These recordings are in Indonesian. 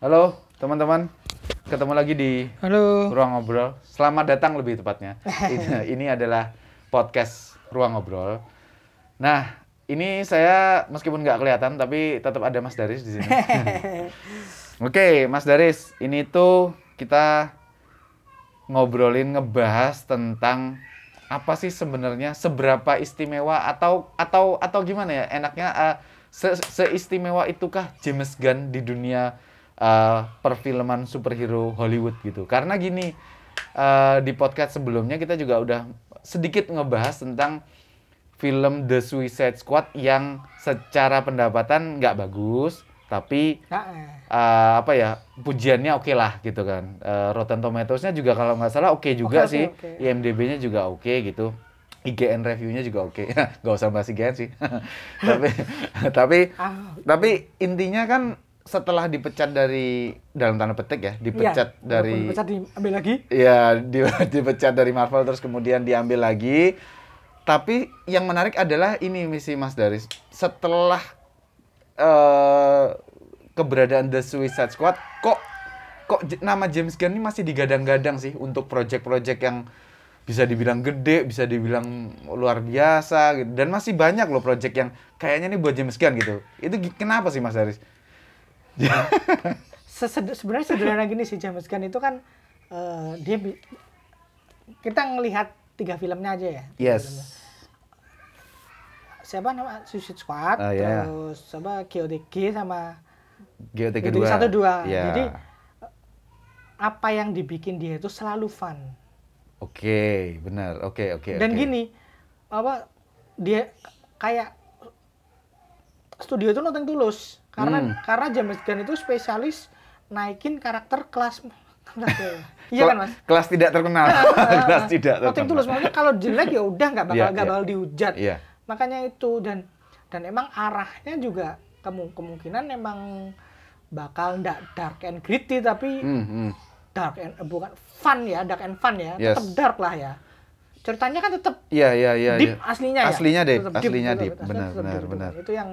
Halo teman-teman, ketemu lagi di Halo. Ruang Ngobrol. Selamat datang lebih tepatnya. ini, ini adalah podcast Ruang Ngobrol. Nah, ini saya meskipun nggak kelihatan tapi tetap ada Mas Daris di sini. Oke, Mas Daris, ini tuh kita ngobrolin ngebahas tentang apa sih sebenarnya seberapa istimewa atau atau atau gimana ya enaknya uh, se seistimewa itukah James Gunn di dunia uh, perfilman superhero Hollywood gitu. Karena gini uh, di podcast sebelumnya kita juga udah sedikit ngebahas tentang film The Suicide Squad yang secara pendapatan nggak bagus tapi uh, apa ya pujiannya oke lah gitu kan. Uh, Rotten Tomatoes-nya juga kalau nggak salah oke juga Oke, oke, sih. oke. IMDb-nya juga oke gitu. IGN review-nya juga oke. Nggak usah bahas IGN sih. Tapi tapi ah, tapi intinya kan setelah dipecat dari dalam tanda petik ya dipecat iya, dari Dipecat diambil lagi. ya di, dipecat dari Marvel terus kemudian diambil lagi tapi yang menarik adalah ini misi Mas Daris setelah eh, keberadaan The Suicide Squad kok kok nama James Gunn ini masih digadang-gadang sih untuk project-project yang bisa dibilang gede, bisa dibilang luar biasa gitu. Dan masih banyak loh project yang kayaknya nih buat James Gunn gitu. Itu kenapa sih Mas Daris? Sebenarnya sederhana gini sih James Gunn itu kan eh, dia kita ngelihat tiga filmnya aja ya. Yes. filmnya. Siapa nama Suicide Squad, Ah, ya. terus apa KOTG sama GOT GOT kedua. satu dua. Ya. Jadi apa yang dibikin dia itu selalu fun. Oke, benar. Oke, oke, Dan oke. gini, apa dia kayak studio itu nonton tulus karena Hmm. karena James Gunn itu spesialis naikin karakter kelas iya kan mas Kelas tidak terkenal. kelas tidak terkenal. tulus maksudnya kalau jelek ya udah nggak bakal Iya, nggak iya. bakal dihujat Iya. makanya itu dan dan emang arahnya juga kemu- kemungkinan emang bakal ndak dark and gritty tapi Hmm, hmm. dark and eh, bukan fun ya dark and fun ya Yes. tetap dark lah ya ceritanya kan tetap Iya, iya, iya. deep iya. aslinya ya Aslinya deep, Tetap aslinya deep. aslinya Benar, tetap benar, deep, benar. itu yang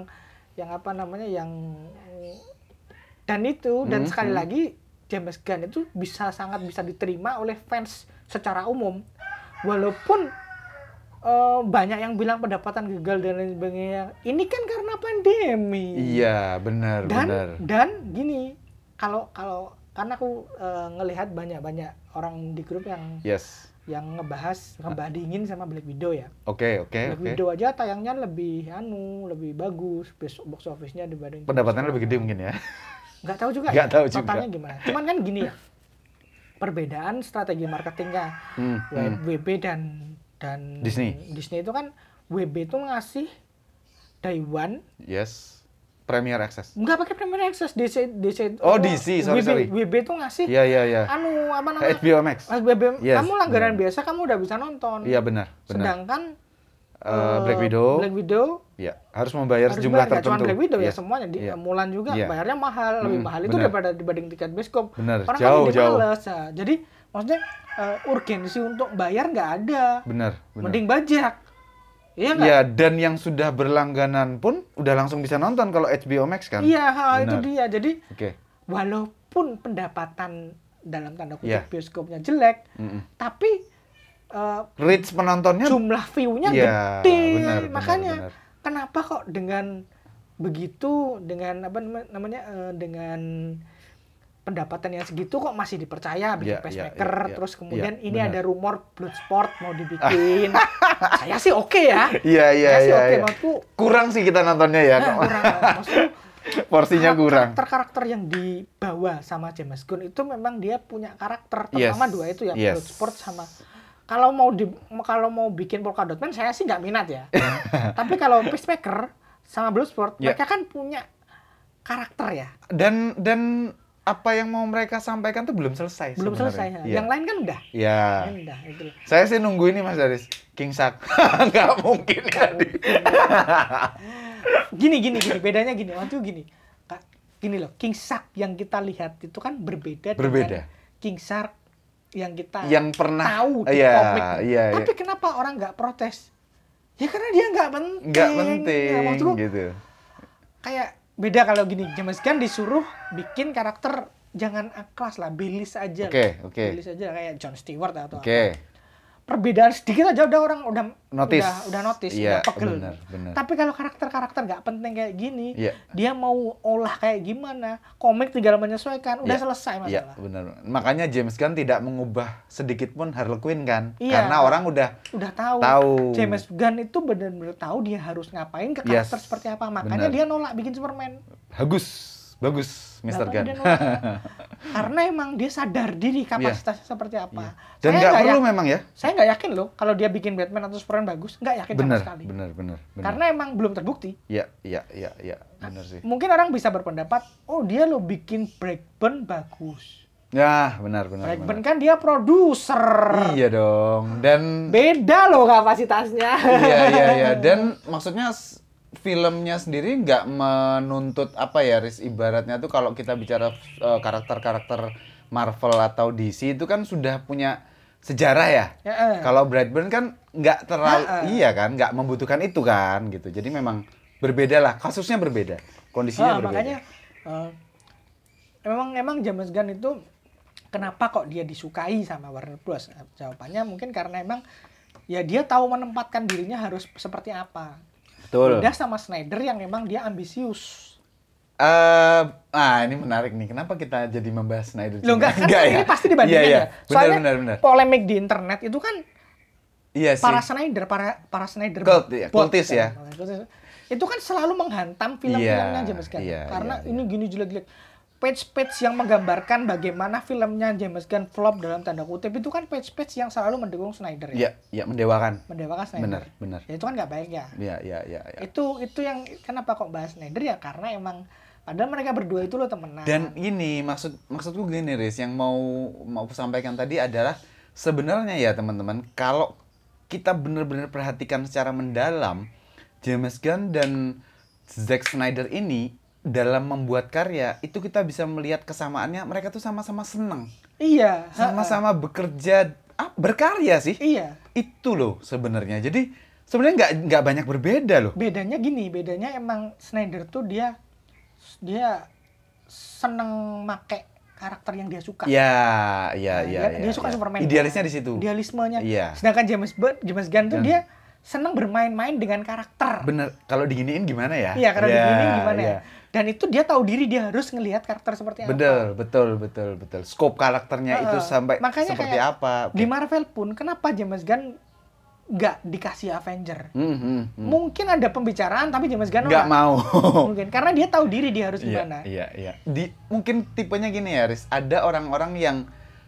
yang apa namanya yang dan itu dan Hmm, sekali hmm. lagi James Gunn itu bisa sangat bisa diterima oleh fans secara umum walaupun eh, banyak yang bilang pendapatan gagal dan lain sebagainya ini kan karena pandemi Iya, benar, dan benar. dan gini kalau kalau karena aku eh, ngelihat banyak banyak orang di grup yang Yes. Yang ngebahas ngebandingin sama Black Widow ya Oke, oke, Black oke. Widow aja tayangnya lebih anu, lebih bagus bes- box office-nya dibanding Pendapatannya lebih gede mungkin ya. Nggak tahu juga. Nggak ya, tahu juga. Totalnya gimana? Cuman kan gini ya. Perbedaan strategi marketingnya Hmm, hmm. WB dan dan Disney. Disney itu kan WB itu ngasih day one Yes. Premier Access. nggak pakai Premier Access DC DC Oh, DC, sorry, WB, sorry. WB itu ngasih Iya, iya, iya. anu apa namanya HBO Max. WB, Yes, kamu langganan biasa kamu udah bisa nonton Iya, benar, benar. sedangkan Eh, eh, Black Widow. Black Widow Iya, harus membayar harus sejumlah bayar, nggak tertentu. cuma Black Widow ya Iya. semuanya di Iya. Mulan juga Iya. bayarnya mahal lebih Mm, mahal itu daripada dibanding tiket bioskop Benar, orang jauh, kan jadi jauh. males nah. jadi maksudnya eh, urgensi untuk bayar nggak ada Benar, benar. mending bajak iya Iya, dan yang sudah berlangganan pun udah langsung bisa nonton kalau HBO Max kan. iya ha, itu dia jadi Oke. walaupun pendapatan dalam tanda kutip Iya. bioskopnya jelek Mm-mm. tapi eh, Reach penontonnya jumlah view-nya Iya, gede benar, benar, makanya benar. kenapa kok dengan begitu dengan apa nama- namanya eh, dengan pendapatan yang segitu kok masih dipercaya bikin Iya, iya, pacemaker iya, iya. terus kemudian Iya, ini benar. ada rumor Bloodsport mau dibikin saya sih oke ya Iya, iya, iya. oke iya. maksudku Kurang sih kita nontonnya ya. nah, kurang maksudku Porsinya kurang. karakter-karakter yang dibawa sama James Gunn itu memang dia punya karakter Yes, terutama dua itu ya yes. Bloodsport sama kalau mau di kalau mau bikin Polka Dot Man saya sih nggak minat ya tapi kalau Peacemaker sama Bloodsport Ya. mereka kan punya karakter ya Dan dan apa yang mau mereka sampaikan tuh belum selesai belum sebenarnya. selesai Iya. yang lain kan udah Iya. Lain udah itu Saya sih nunggu ini Mas Daris. King Shark. Nggak mungkin ya. di- gini gini gini bedanya gini waktu gini Kak, gini loh King Shark yang kita lihat itu kan berbeda Berbeda. dengan King Shark yang kita Yang pernah tahu di Iya, komik. iya, iya. Tapi kenapa orang nggak protes? Ya karena dia nggak penting. Nggak penting Ya, gitu. kayak beda kalau gini James Gunn disuruh bikin karakter jangan A class lah, B list aja. Oke, lah. oke. B list aja kayak John Stewart atau Oke. apa. Perbedaan sedikit aja udah orang udah Notice. udah, udah notice, Iya, udah pegel. benar, benar. Tapi kalau karakter-karakter nggak penting kayak gini, Iya. dia mau olah kayak gimana, komik tinggal menyesuaikan, udah Iya. selesai Iya, masalah. benar. Makanya James Gunn tidak mengubah sedikit pun Harley Quinn kan? Iya. Karena orang udah Udah tahu. Tahu. James Gunn itu benar-benar tahu dia harus ngapain ke Yes. karakter seperti apa. Makanya Benar. dia nolak bikin Superman. bagus, bagus Mr. Tahu Gunn. Karena emang dia sadar diri kapasitasnya seperti apa. Iya. Dan Saya nggak perlu memang ya? Saya nggak yakin loh kalau dia bikin Batman atau Superman bagus, nggak yakin Benar, sama sekali. benar, benar, benar. Karena emang belum terbukti. Iya, iya, iya, iya, benar sih. Mungkin orang bisa berpendapat, oh dia lo bikin Blackburn bagus. Ya, benar, benar. Blackburn benar. kan dia produser. Iya dong. Dan Beda loh kapasitasnya. iya, iya, iya. Dan maksudnya filmnya sendiri nggak menuntut apa ya, Riz? Ibaratnya tuh kalau kita bicara eh, karakter-karakter Marvel atau DC itu kan sudah punya sejarah ya. Ya, eh. Kalau Brightburn kan nggak terlalu Ha-ha. iya kan, nggak membutuhkan itu kan gitu. Jadi memang berbeda lah, kasusnya berbeda, kondisinya Ah, berbeda. makanya eh, emang emang James Gunn itu kenapa kok dia disukai sama Warner Bros? Jawabannya mungkin karena emang ya dia tahu menempatkan dirinya harus seperti apa. Betul. Beda sama Snyder yang emang dia ambisius. Eh, ah ini menarik nih. Kenapa kita jadi membahas Snyder? Loh enggak, kan Enggak ini pasti dibandingkan Iya, iya. ya. Benar, Soalnya benar, benar. polemik di internet itu kan Iya sih. para Snyder, para para Snyder Cult, ya, bot kultis kan. ya. Itu kan selalu menghantam film-filmnya Iya, James Gunn. iya, karena iya, ini gini jelek-jelek. Page-page yang menggambarkan bagaimana filmnya James Gunn flop dalam tanda kutip itu kan page-page yang selalu mendukung Snyder ya. Iya, iya mendewakan. Mendewakan Snyder. Benar, benar. Ya itu kan nggak baik ya. Iya, iya, iya, iya. Itu itu yang kenapa kok bahas Snyder ya karena emang padahal mereka berdua itu loh temenan. Dan ini maksud maksudku gini, Riz, yang mau mau sampaikan tadi adalah sebenarnya ya teman-teman, kalau kita benar-benar perhatikan secara mendalam, James Gunn dan Zack Snyder ini dalam membuat karya itu kita bisa melihat kesamaannya mereka tuh sama-sama senang iya, sama-sama bekerja ah, berkarya sih. Iya. itu loh sebenarnya. Jadi sebenarnya nggak nggak banyak berbeda loh. Bedanya gini bedanya emang Snyder tuh dia dia seneng make karakter yang dia suka. Ya ya Nah, ya dia, dia suka ya. Superman. Idealisnya di situ. Idealismenya. Iya. sedangkan James Bond James Gunn tuh Dan- dia seneng bermain-main dengan karakter. Bener. Kalau diginiin gimana ya? Iya karena Ya, begini gimana ya? ya. Dan itu dia tahu diri dia harus ngelihat karakter seperti apa betul betul betul betul scope karakternya itu Heeh. sampai Makanya seperti kayak apa di Marvel pun kenapa James Gunn nggak dikasih Avenger Hmm, hmm, hmm. mungkin ada pembicaraan tapi James Gunn nggak mau mungkin karena dia tahu diri dia harus Iya, gimana Iya, iya. Di mungkin tipenya gini ya, Riz. Ada orang-orang yang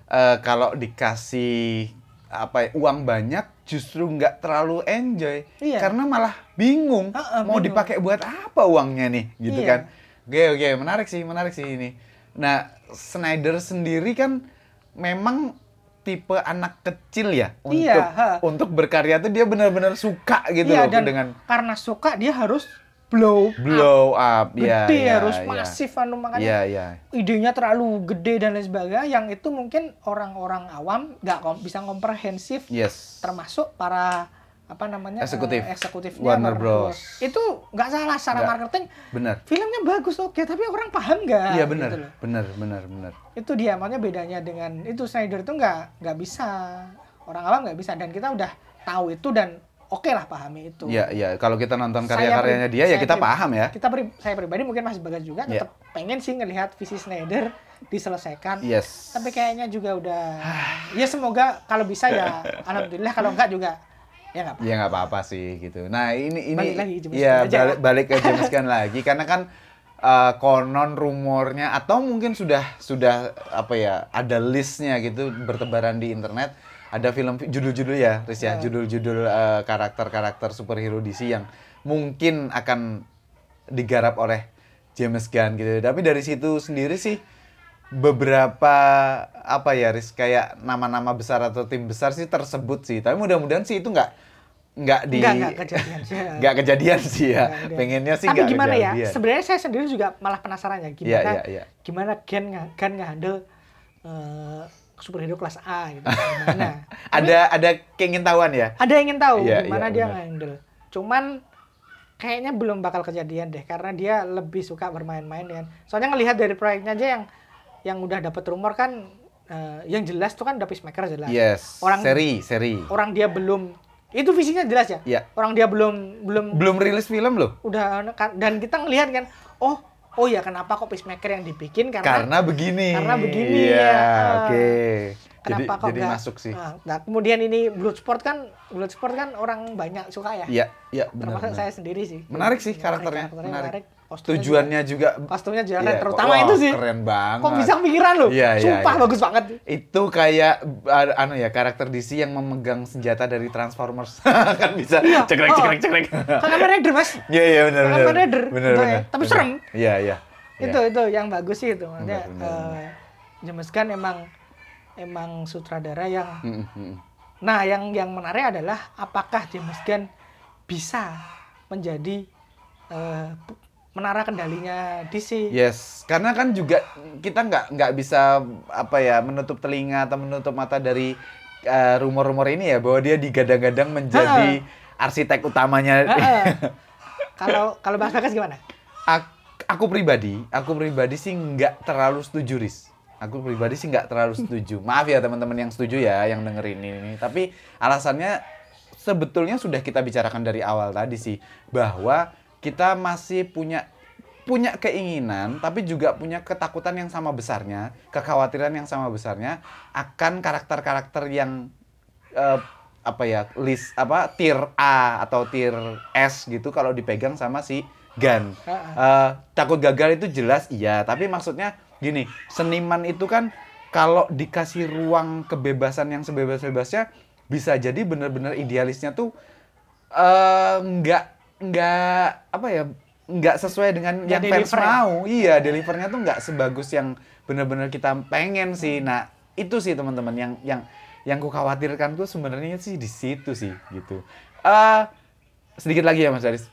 eh, kalau dikasih apa ya, uang banyak justru nggak terlalu enjoy Iya. karena malah bingung Heeh, mau bingung. dipakai buat apa uangnya nih, gitu Iya. kan. Oke, oke, menarik sih, menarik sih ini. Nah, Snyder sendiri kan memang tipe anak kecil ya untuk Iya, ha. untuk berkarya tuh dia benar-benar suka gitu iya loh dan dengan karena suka dia harus blow up, blow up, ya, gede ya, harus ya. masif anu makanya Iya, iya. idenya terlalu gede dan lain sebagainya yang itu mungkin orang-orang awam nggak kom- bisa komprehensif Yes. termasuk para apa namanya Eksekutif. eh, eksekutifnya Warner Bros. itu nggak salah secara marketing Benar. filmnya bagus oke tapi orang paham nggak Iya benar, gitu benar, benar, benar. itu dia makanya bedanya dengan itu Snyder itu nggak nggak bisa orang awam nggak bisa dan kita udah tahu itu dan oke lah pahami itu Iya, iya. Kalau kita nonton karya-karyanya dia, ya kita paham ya. kita pri- saya pribadi mungkin masih bagas juga Iya. tetap pengen sih ngelihat visi Snyder diselesaikan Yes. tapi kayaknya juga udah ya semoga kalau bisa ya alhamdulillah kalau enggak juga ya nggak apa Ya nggak apa-apa sih gitu. Nah ini ini Balik lagi, James ya aja. balik, balik ke James Gunn lagi karena kan eh, konon rumornya atau mungkin sudah sudah apa ya ada listnya gitu bertebaran di internet ada film judul-judul ya Riz ya Ya. judul-judul eh, karakter-karakter superhero DC yang mungkin akan digarap oleh James Gunn gitu. Tapi dari situ sendiri sih beberapa apa ya Riz kayak nama-nama besar atau tim besar sih tersebut sih. Tapi mudah-mudahan sih itu nggak nggak di Enggak, enggak kejadian sih. nggak kejadian sih ya. Enggak. Pengennya sih tapi nggak gimana ya kejadian. sebenarnya saya sendiri juga malah penasaran ya gimana Iya, iya, iya. gimana Gen nggak Gen nggak handle eh, superhero kelas A gitu gimana ada ada keingin tahuan ya. ada yang ingin tahu Iya, gimana iya, dia handle cuman kayaknya belum bakal kejadian deh karena dia lebih suka bermain-main dengan soalnya ngelihat dari proyeknya aja yang yang udah dapat rumor kan eh, yang jelas tuh kan udah Peacemaker jelas. Yes. Orang- seri, seri. Orang dia belum itu visinya jelas ya. Iya. Orang dia belum belum Belum rilis film loh. udah kan- dan kita ngelihat kan oh oh ya kenapa kok Peacemaker yang dibikin karena, Karena begini. Karena begini, Iya, ya. oke. Jadi kenapa kok jadi nggak- masuk sih. Nah, nah, kemudian ini Bloodsport kan Bloodsport kan orang banyak suka ya. Iya, iya benar. Termasuk benar. saya sendiri sih. Menarik sih karakternya, Karakternya menarik. Kostumnya Tujuannya juga juga- kostumnya juga Iya, terutama wah, itu sih. Keren banget. Kok bisa pikiran loh? Iya, iya, Sumpah iya. bagus banget. itu kayak uh, anu ya karakter DC yang memegang senjata dari Transformers kan bisa Iya. cekrek Oh. cekrek cekrek Kayak Kamen Rider mas. iya iya benar Kamen benar Rider. benar Nah, benar tapi benar. serem. iya iya Itu itu yang bagus sih itu. Maksudnya eh, James Gunn emang emang sutradara yang Mm, mm, mm. Nah, yang yang menarik adalah apakah James Gunn bisa menjadi p- menara kendalinya DC? yes karena kan juga kita nggak nggak bisa apa ya menutup telinga atau menutup mata dari uh, rumor-rumor ini ya bahwa dia digadang-gadang menjadi arsitek utamanya. Kalau kalau Mas Bagas gimana? Ak- aku pribadi, aku pribadi sih nggak terlalu setuju, Riz. Aku pribadi sih nggak terlalu setuju. Maaf ya teman-teman yang setuju ya, yang dengerin ini. Tapi alasannya sebetulnya sudah kita bicarakan dari awal tadi sih, bahwa kita masih punya punya keinginan, tapi juga punya ketakutan yang sama besarnya, kekhawatiran yang sama besarnya akan karakter-karakter yang eh, apa ya list apa tier A atau tier S gitu kalau dipegang sama si. Heeh. Eh, takut gagal itu jelas iya, tapi maksudnya gini, seniman itu kan kalau dikasih ruang kebebasan yang sebebas-bebasnya bisa jadi bener-bener idealisnya tuh eh nggak nggak apa ya nggak sesuai dengan Nggak yang fans ya? mau. Iya delivernya tuh nggak sebagus yang bener-bener kita pengen sih. Nah itu sih teman-teman yang yang yang ku khawatirkan tuh sebenarnya sih di situ sih gitu. Eh sedikit lagi ya Mas Aris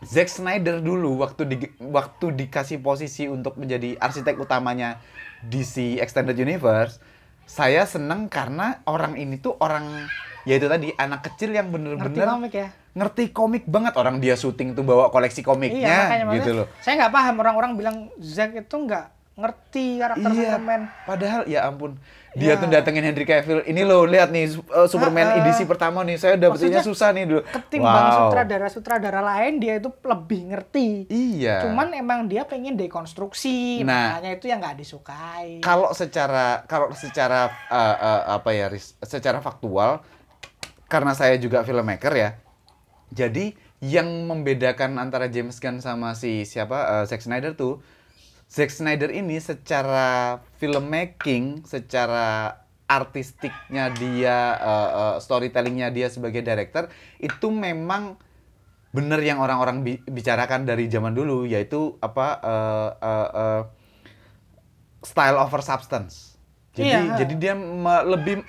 Zack Snyder dulu waktu di waktu dikasih posisi untuk menjadi arsitek utamanya DC Extended Universe, saya seneng karena orang ini tuh orang ya itu tadi anak kecil yang bener-bener ya? Ngerti komik banget orang dia syuting tuh bawa koleksi komiknya Iya, makanya gitu loh. Saya nggak paham orang-orang bilang Zack itu nggak ngerti karakter Iya, Superman. padahal ya ampun dia Ya. tuh datengin Henry Cavill. Ini loh lihat nih uh, Superman Ah, ah. edisi pertama nih saya dapetinnya Maksudnya, susah nih dulu. Ketimbang Wow. sutradara-sutradara lain dia itu lebih ngerti. Iya. Cuman emang dia pengen dekonstruksi, Nah. makanya itu yang nggak disukai. kalau secara kalau secara uh, uh, apa ya secara faktual karena saya juga filmmaker ya jadi yang membedakan antara James Gunn sama si siapa uh, Zack Snyder tuh Zack Snyder ini secara filmmaking secara artistiknya dia uh, uh, storytellingnya dia sebagai director itu memang bener yang orang-orang bi- bicarakan dari zaman dulu yaitu apa uh, uh, uh, style over substance. Jadi Iya. jadi dia lebih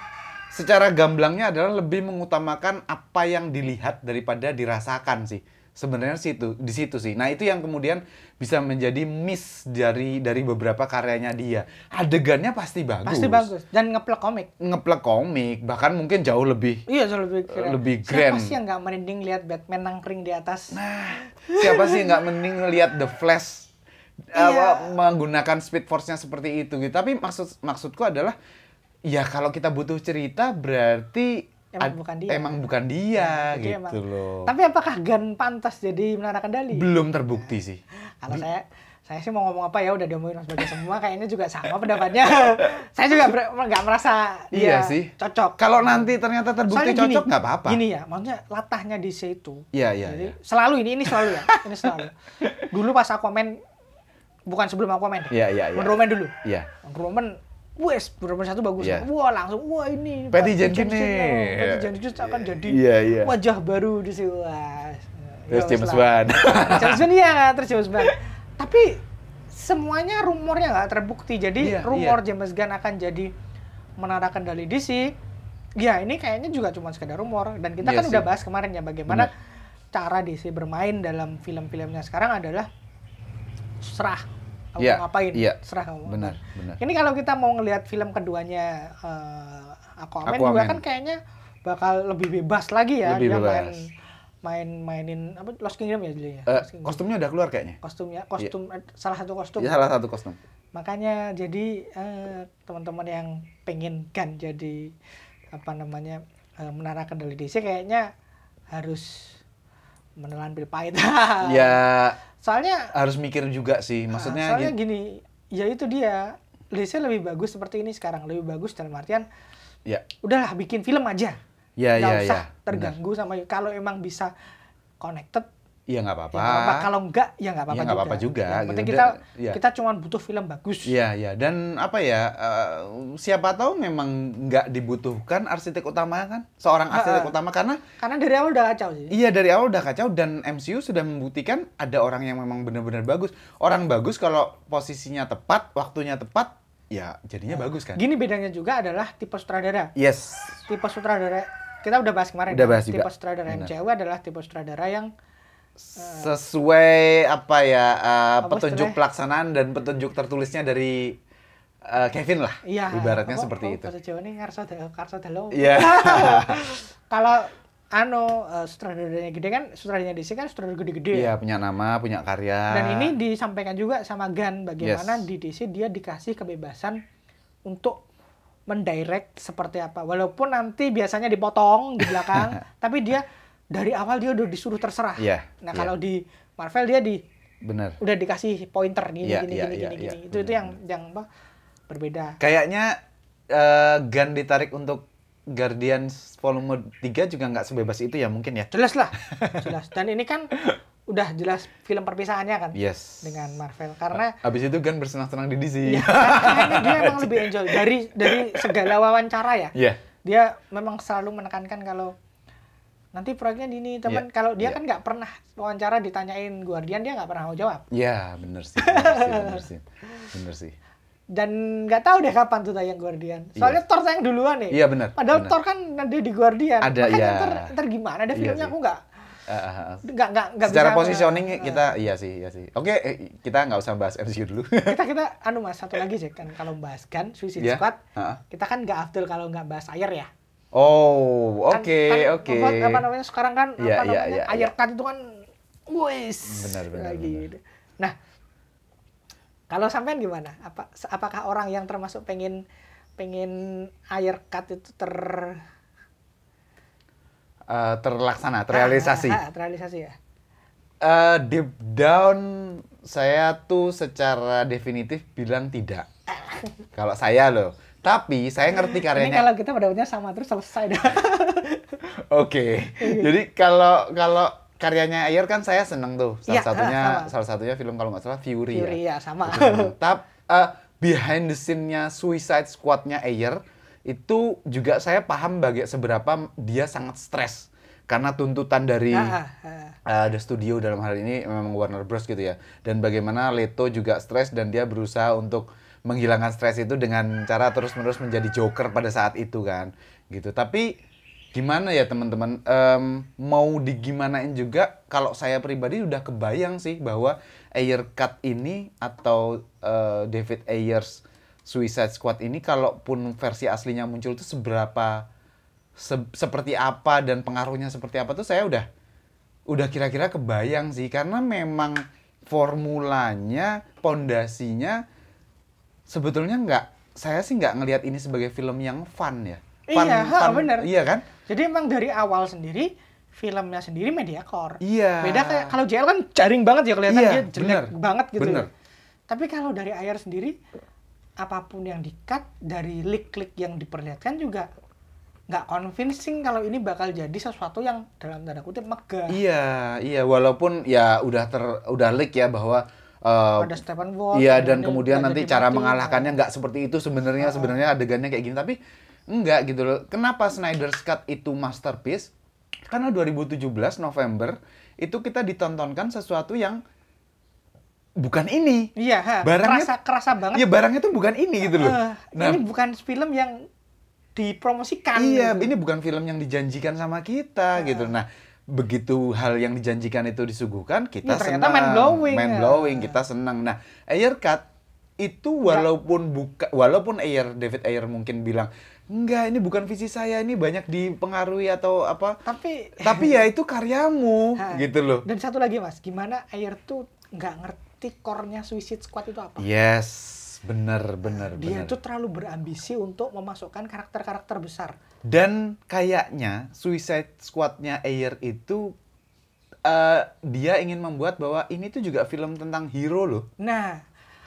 secara gamblangnya adalah lebih mengutamakan apa yang dilihat daripada dirasakan sih. Sebenarnya situ di situ sih. Nah, itu yang kemudian bisa menjadi miss dari dari beberapa karyanya dia. Adegannya pasti bagus. Pasti bagus dan ngeplek komik. Ngeplek komik, bahkan mungkin jauh lebih Iya, jauh lebih keren. Lebih Siapa grand. sih yang nggak merinding lihat Batman nangkring di atas? Nah, siapa sih nggak mending ngelihat The Flash Iya. apa, menggunakan Speed Force-nya seperti itu gitu. Tapi maksud maksudku adalah ya kalau kita butuh cerita berarti Emang bukan dia. Emang bukan dia Jadi gitu emang- loh. Tapi apakah Gun pantas jadi menara kendali? Belum terbukti sih. Kalau saya saya sih mau ngomong apa ya udah diomongin Mas Bagas semua kayaknya juga sama pendapatnya. saya juga nggak merasa Iya dia sih. cocok. Kalau nanti ternyata terbukti Soalnya cocok nggak apa-apa. Gini ya, maksudnya latahnya DC itu. Iya, iya, Jadi iya. selalu ini ini selalu ya, ini selalu. Dulu pas Aquaman bukan sebelum Aquaman. deh. Iya, iya, iya. Wonder Woman dulu. Iya. Wonder Woman Wes, Wonder Woman satu bagus. Iya. Wah, langsung wah ini Patty Jenkins nih. oh, Patty Jenkins akan jadi Iya, iya. wajah baru di situ. Wah. Terus Ya, James wes lah. Wan. James Bond iya terus James Bond. Tapi semuanya rumornya nggak terbukti. Jadi Iya, rumor iya. James Gunn akan jadi menara kendali DC. Ya ini kayaknya juga cuma sekedar rumor. Dan kita Iya kan sih. udah bahas kemarin ya bagaimana Benar. cara DC bermain dalam film-filmnya sekarang adalah serah. Kamu Iya, mau ngapain? iya. Serah kamu. Benar, benar. Ini kalau kita mau ngelihat film keduanya eh, Aquaman, juga Aquaman. kan kayaknya bakal lebih bebas lagi ya Lebih dia bebas. main main mainin apa Lost Kingdom ya judulnya. Kingdom. kostumnya udah keluar kayaknya. kostumnya kostum eh, salah satu kostum Ya, salah satu kostum. makanya jadi eh, teman-teman yang pengen kan jadi apa namanya eh, menara kendali DC kayaknya harus menelan pil pahit Ya soalnya harus mikir juga sih. Maksudnya soalnya gini- gini ya itu dia DC lebih bagus seperti ini sekarang lebih bagus dalam artian ya udahlah bikin film aja ya nggak ya usah ya. benar. terganggu sama kalau emang bisa connected Iya nggak apa-apa. ya apa-apa. kalau enggak ya nggak apa-apa Ya, nggak apa-apa juga, Yang penting gitu. kita ya. kita cuma butuh film bagus Iya, iya. Dan apa ya, eh, siapa tahu memang nggak dibutuhkan arsitek utama kan? Seorang arsitek Ha-ha. utama karena karena dari awal udah kacau sih iya dari awal udah kacau dan MCU sudah membuktikan ada orang yang memang benar-benar bagus. Orang bagus kalau posisinya tepat, waktunya tepat, ya jadinya bagus kan? gini bedanya juga adalah tipe sutradara Yes. tipe sutradara kita udah bahas kemarin Udah ya. bahas juga. tipe sutradara Benar. MCU adalah tipe sutradara yang Sesuai apa ya Apa petunjuk pelaksanaan dan petunjuk tertulisnya dari eh, Kevin lah. iya Ibaratnya apa- seperti apa itu. bahasa Jawa ini ngarso karso dalo Iya. kalau ano eh, sutradaranya gede kan sutradaranya DC kan sutradara gede-gede ya. Iya, punya nama, punya karya. Dan ini disampaikan juga sama Gan bagaimana Yes. di DC dia dikasih kebebasan untuk mendirect seperti apa. Walaupun nanti biasanya dipotong di belakang, tapi dia dari awal dia udah disuruh terserah. Iya, Nah, iya. kalau di Marvel dia di bener. udah dikasih pointer gini Iya, gini iya, gini iya, gini iya, gini. Itu itu benar, yang yang apa? Berbeda. Kayaknya eh, Gun ditarik untuk Guardians volume 3 juga nggak sebebas itu ya mungkin ya. Jelas lah. Jelas. Dan ini kan udah jelas film perpisahannya kan Yes. dengan Marvel karena Habis itu Gun bersenang-senang di DC. Iya, kayaknya dia emang lebih enjoy dari dari segala wawancara ya. Iya. Dia memang selalu menekankan kalau nanti proyeknya di ini teman. Iya, Kalau dia iya. kan nggak pernah wawancara ditanyain Guardian dia nggak pernah mau jawab. Iya, bener sih. Bener sih, bener sih. Bener sih. Dan nggak tahu deh kapan tuh tayang Guardian. Soalnya Thor tayang duluan nih. Iya, bener, Padahal bener. Thor kan nanti di Guardian. Ada, Makanya iya. ntar, ntar gimana ada Iya filmnya sih. aku nggak Eh, eh, eh. nggak nggak nggak Secara bisa- positioning eh, kita iya sih, iya sih. Oke, eh, kita nggak usah bahas MCU dulu. kita kita anu mas satu lagi sih kan kalau bahas Gun Suicide Iya. Squad Heeh. kita kan nggak afdol kalau nggak bahas air ya. Oh, Kan- oke, kan oke. apa, apa namanya sekarang kan Iya, apa iya, namanya iya, air iya. cut itu kan wis Benar, benar, lagi. benar. Nah, kalau sampean gimana? Apa apakah orang yang termasuk pengen pengen air cut itu ter Eh, terlaksana, terrealisasi. Ah, ah, ah, terrealisasi ya. Eh, deep down saya tuh secara definitif bilang tidak. Kalau saya loh. Tapi saya ngerti Ini karyanya. kalau kita pendapatnya sama terus selesai dah. Oke. Jadi kalau kalau karyanya Ayer kan saya seneng tuh. Salah Iya, satunya sama. salah satunya film kalau nggak salah Fury, Fury ya. ya sama. Tapi behind the scene-nya Suicide Squad-nya Ayer itu juga saya paham bagai seberapa dia sangat stres karena tuntutan dari Ah, ah, ah. uh, the studio dalam hal ini memang Warner Bros gitu ya dan bagaimana Leto juga stres dan dia berusaha untuk menghilangkan stres itu dengan cara terus-menerus menjadi Joker pada saat itu kan. Gitu. Tapi gimana ya teman-teman? Em, mau digimanain juga kalau saya pribadi udah kebayang sih bahwa Ayer Cut ini atau uh, David Ayers Suicide Squad ini kalaupun versi aslinya muncul itu seberapa se- seperti apa dan pengaruhnya seperti apa tuh saya udah udah kira-kira kebayang sih. Karena memang formulanya pondasinya sebetulnya nggak saya sih nggak ngelihat ini sebagai film yang fun ya fun, Iya, ha, fun- bener. iya kan Jadi emang dari awal sendiri filmnya sendiri mediocre. iya Beda kayak kalau JL kan jaring banget ya kelihatan Iya, dia jelek bener. banget gitu. Bener. Tapi kalau dari Ayer sendiri apa pun yang di-cut dari leak-leak yang diperlihatkan juga nggak convincing kalau ini bakal jadi sesuatu yang dalam tanda kutip megah. iya iya walaupun ya udah ter udah leak ya bahwa eh, Ada Stephen Wolf. Iya dan kemudian nanti cara mati. mengalahkannya nggak seperti itu sebenarnya sebenarnya adegannya kayak gini tapi enggak gitu loh. Kenapa Snyder's Cut itu masterpiece? Karena 2017 November itu kita ditontonkan sesuatu yang bukan ini. Iya, ha, Barangnya- kerasa kerasa banget. Iya barangnya tuh bukan ini gitu loh. Eh, Nah, ini bukan film yang dipromosikan. iya gitu. ini bukan film yang dijanjikan sama kita gitu. Nah begitu hal yang dijanjikan itu disuguhkan kita Ya, ternyata senang, mind-blowing, mind ya. blowing kita senang. Nah Ayer Cut itu walaupun buka walaupun Ayer David Ayer mungkin bilang enggak ini bukan visi saya ini banyak dipengaruhi atau apa Tapi tapi ya itu karyamu Ha. gitu loh Dan satu lagi mas, gimana Ayer tuh nggak ngerti core-nya Suicide Squad itu apa? yes bener bener Dia bener. tuh terlalu berambisi untuk memasukkan karakter-karakter besar. Dan kayaknya Suicide Squad-nya Ayer itu eh, dia ingin membuat bahwa ini tuh juga film tentang hero loh. Nah,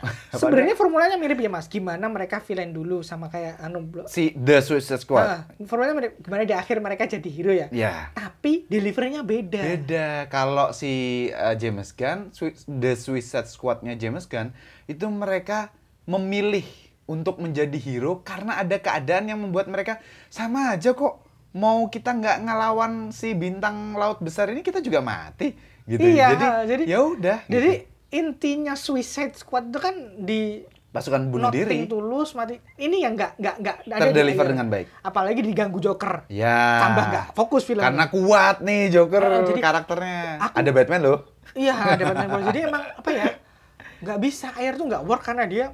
sebenarnya formulanya mirip ya Mas. Gimana mereka villain dulu sama kayak anu Si The Suicide Squad. Ah, formulanya mirip gimana di akhir mereka jadi hero ya. Ya. Tapi deliverynya beda. Beda. Kalau si uh, James Gunn, The Suicide Squad-nya James Gunn, itu mereka memilih untuk menjadi hero karena ada keadaan yang membuat mereka sama aja kok. Mau kita nggak ngelawan si bintang laut besar ini kita juga mati gitu. Iya, jadi, jadi- ya udah. Jadi gitu. intinya Suicide Squad itu kan di pasukan bunuh diri tulus mati. Ini yang nggak nggak nggak terdeliver dengan baik. Apalagi diganggu Joker. Ya. Tambah nggak fokus film. Karena kuat nih Joker Ah, jadi karakternya. aku- Ada Batman loh. Iya, ada Batman. Jadi emang apa ya? Nggak bisa air tuh nggak work karena dia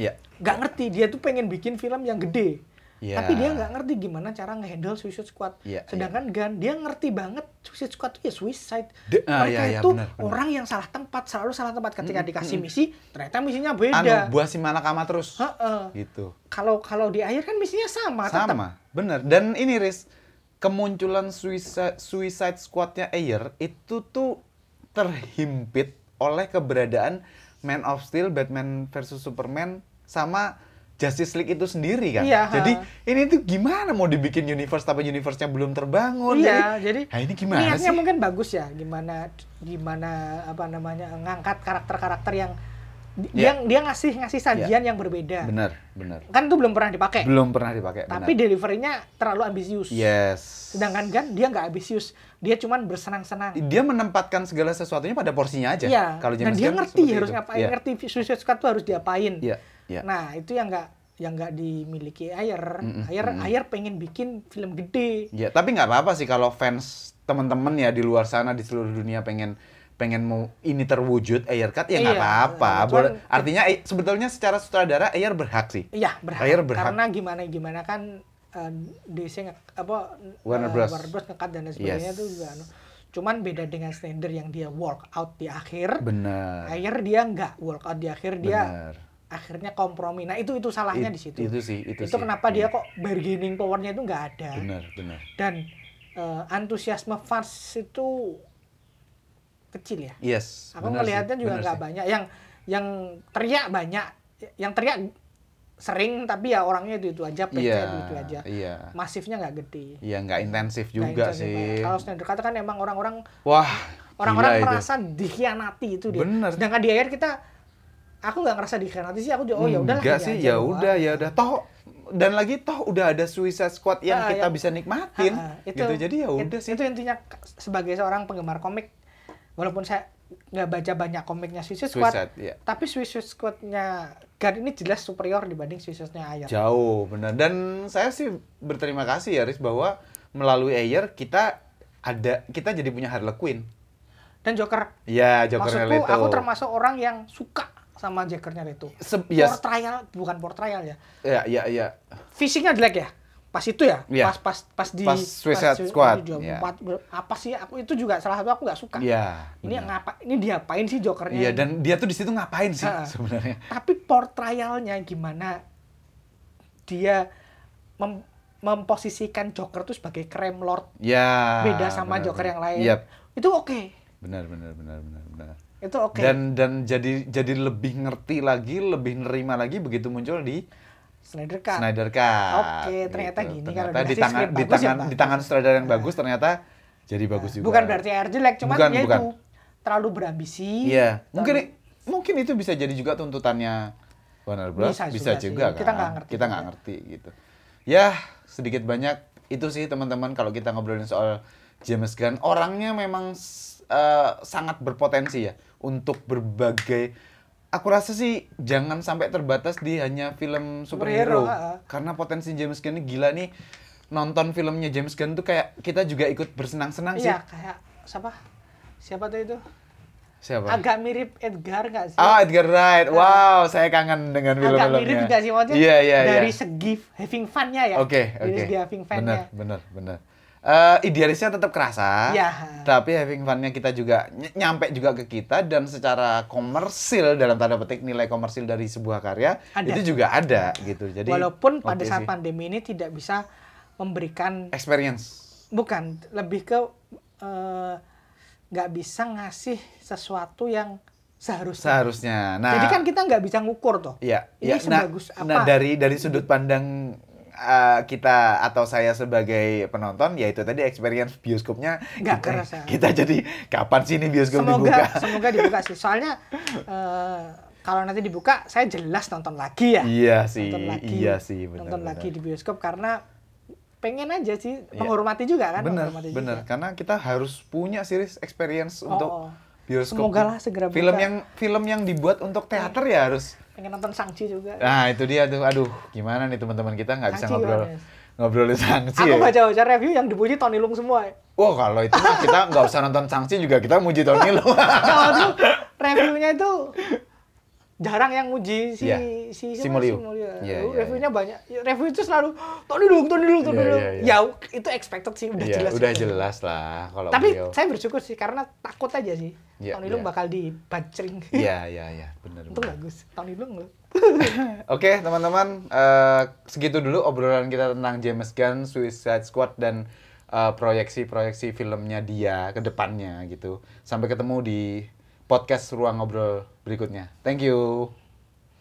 Iya. nggak ngerti. Dia tuh pengen bikin film yang gede. Iya. Tapi dia nggak ngerti gimana cara ngehandle Suicide Squad. Iya, Sedangkan Gun dia ngerti banget Suicide Squad itu ya suicide. De- ah, Mereka iya, iya, itu benar, benar. orang yang salah tempat, selalu salah tempat ketika dikasih misi, ternyata misinya beda. Anu, buah si malakama terus. Heeh. Gitu. Kalau kalau di akhir kan misinya sama, tetap. Sama, bener. Dan ini Riz, kemunculan Suicide, Suicide Squad-nya Ayer itu tuh terhimpit oleh keberadaan Man of Steel, Batman versus Superman, sama Justice League itu sendiri kan. Iya, Jadi ha. ini tuh gimana mau dibikin universe tapi universe-nya belum terbangun. Iya, jadi nah ini gimana niatnya sih? mungkin bagus ya, gimana gimana apa namanya ngangkat karakter-karakter yang di- Iya. dia ngasih ngasih sajian yang berbeda. Bener, bener. Kan itu belum pernah dipakai. Belum pernah dipakai. Tapi benar. deliverynya terlalu ambisius. yes. Sedangkan kan dia nggak ambisius, dia cuman bersenang-senang. dia menempatkan segala sesuatunya pada porsinya aja. Iya. Kalau Dan dia ngerti harus itu. ngapain, Iya. ngerti Suicide Squad tuh harus diapain. Iya, iya. Nah itu yang nggak yang nggak dimiliki Ayer. Mm-mm, Ayer mm-mm. Ayer pengen bikin film gede. Ya, tapi nggak apa-apa sih kalau fans teman-teman ya di luar sana di seluruh dunia pengen pengen mau ini terwujud Ayer Cut ya nggak Iya, apa-apa. cuman- Artinya eh, sebetulnya secara sutradara Ayer berhak sih. Iya berhak. Ayer berhak. Karena gimana gimana kan eh, DC apa Warner eh, Bros. Warner Bros ngekat dan sebagainya Yes. tuh juga. Cuman beda dengan Snyder yang dia work out di akhir. Benar. Ayer dia nggak work out di akhir dia. Akhirnya kompromi. Nah itu itu salahnya It- di situ. Itu sih, itu, Itu sih. kenapa dia Hmm. kok bargaining powernya itu nggak ada. Benar, benar. Dan eh, antusiasme fans itu kecil ya. Yes. Aku ngelihatnya juga nggak banyak. Yang yang teriak banyak, yang teriak sering tapi ya orangnya itu itu aja, PC Iya, itu, itu aja. iya. Masifnya nggak gede. Iya, nggak intensif juga intensif sih. Kalau Snyder kata kan emang orang-orang Wah, orang-orang itu. merasa dikhianati itu dia. Bener. Sedangkan di akhir kita aku nggak ngerasa dikhianati sih, aku juga oh ya udah Enggak sih, ya udah, ya udah. Toh dan lagi toh udah ada Suicide Squad yang Ah, kita ya. bisa nikmatin. itu, gitu. Jadi ya udah sih. Itu intinya sebagai seorang penggemar komik, walaupun saya nggak baca banyak komiknya Suicide Squad, Suicide, iya. tapi Suicide Squad-nya Gun ini jelas superior dibanding Suicide-nya Ayer. Jauh, benar. Dan saya sih berterima kasih ya, Riz, bahwa melalui Ayer kita ada kita jadi punya Harley Quinn. Dan Joker, Ya, Joker maksudku aku termasuk orang yang suka sama Jokernya itu. Se- ya, Portrayal bukan portrayal ya. ya, ya, ya. Fisiknya jelek ya. Pas itu ya, Iya. pas pas pas di Pas Suicide Su- Squad, di iya. ber- apa sih aku itu juga salah satu aku nggak suka. Iya. Ini benar. ngapa ini diapain sih Jokernya? Iya, dan dia tuh di situ ngapain sih Ha. sebenarnya? tapi portrayalnya gimana dia mem- memposisikan Joker tuh sebagai crime lord Ya. beda sama benar, Joker benar. yang lain Yap. itu oke Benar, benar, benar, benar, benar. Itu oke Dan dan jadi jadi lebih ngerti lagi, lebih nerima lagi begitu muncul di Snyder Cut Snyder Cut. Oke, ternyata gini, kalau Ternyata di dikasih tangan di ya tangan bagus. di tangan sutradara yang bagus ternyata jadi bagus juga. bukan berarti air jelek cuman Bukan, ya bukan. itu terlalu berambisi Iya, mungkin terlalu- mungkin itu bisa jadi juga tuntutannya Warner Bros. Bisa Bisa, juga juga, kan. Kita nggak ngerti Kita nggak ngerti gitu. Ya, sedikit banyak itu sih teman-teman kalau kita ngobrolin soal James Gunn, orangnya memang eh, sangat berpotensi ya untuk berbagai Aku rasa sih jangan sampai terbatas di hanya film Superhero. Karena potensi James Gunn ini gila nih. Nonton filmnya James Gunn tuh kayak kita juga ikut bersenang-senang sih. iya kayak siapa siapa tuh itu Siapa? agak mirip Edgar nggak sih Ah, Edgar Wright. Wow, saya kangen dengan agak film-filmnya. mirip nggak sih maksudnya Iya, iya, iya. dari segi having fun-nya ya Oke, dari oke. segi having Benar, fun-nya benar, benar. Eh, idealisnya tetap kerasa, Ya. tapi having fun-nya kita juga ny- nyampe juga ke kita dan secara komersil dalam tanda petik nilai komersil dari sebuah karya Ada. itu juga ada gitu. Jadi Walaupun pada saat sih. pandemi ini tidak bisa memberikan experience bukan lebih ke eh, nggak bisa ngasih sesuatu yang seharusnya. seharusnya. Nah, Jadi kan kita nggak bisa ngukur tuh. Iya, Ini. Nah, sebagus nah, apa? dari dari sudut pandang uh, kita atau saya sebagai penonton, yaitu tadi experience bioskopnya Nggak kita, kerasa. kita jadi kapan sih ini bioskop semoga dibuka? semoga dibuka sih. Soalnya eh, kalau nanti dibuka saya jelas nonton lagi ya. Iya sih, Nonton lagi. iya sih, benar. nonton benar. lagi di bioskop karena pengen aja sih Iya. menghormati juga kan. Bener, menghormati bener. juga. Karena kita harus punya series experience Oh, untuk oh. bioskop. Semoga lah segera buka. Film yang film yang dibuat untuk teater ya harus. Pengen nonton Sangchi juga. Nah itu dia tuh, aduh gimana nih teman-teman kita nggak bisa Sanksi ngobrol ngobrolin sanksi Aku ya. baca-baca review yang dipuji Tony Lung semua. ya. Wah kalau itu mah kita nggak usah nonton sanksi juga kita muji Tony lo. Kalau tuh reviewnya itu jarang yang muji si Iya. si Si siapa? Mulyo. Si Mulyo. Iya, iya, reviewnya banyak. Review itu selalu Tony Lung, Tony Lung, Tony Iya, Lung. iya, iya. Ya itu expected sih udah Iya, jelas. udah gitu. jelas lah kalau Tapi beliau. saya bersyukur sih karena takut aja sih. Iya, Tony Lung iya. bakal dibajring. Iya, iya, iya, benar. Untung benar. bagus. Tony Lung loh. Oke, teman-teman, eh, segitu dulu obrolan kita tentang James Gunn, Suicide Squad dan eh, proyeksi-proyeksi filmnya dia ke depannya gitu. Sampai ketemu di podcast Ruang Ngobrol berikutnya. Thank you.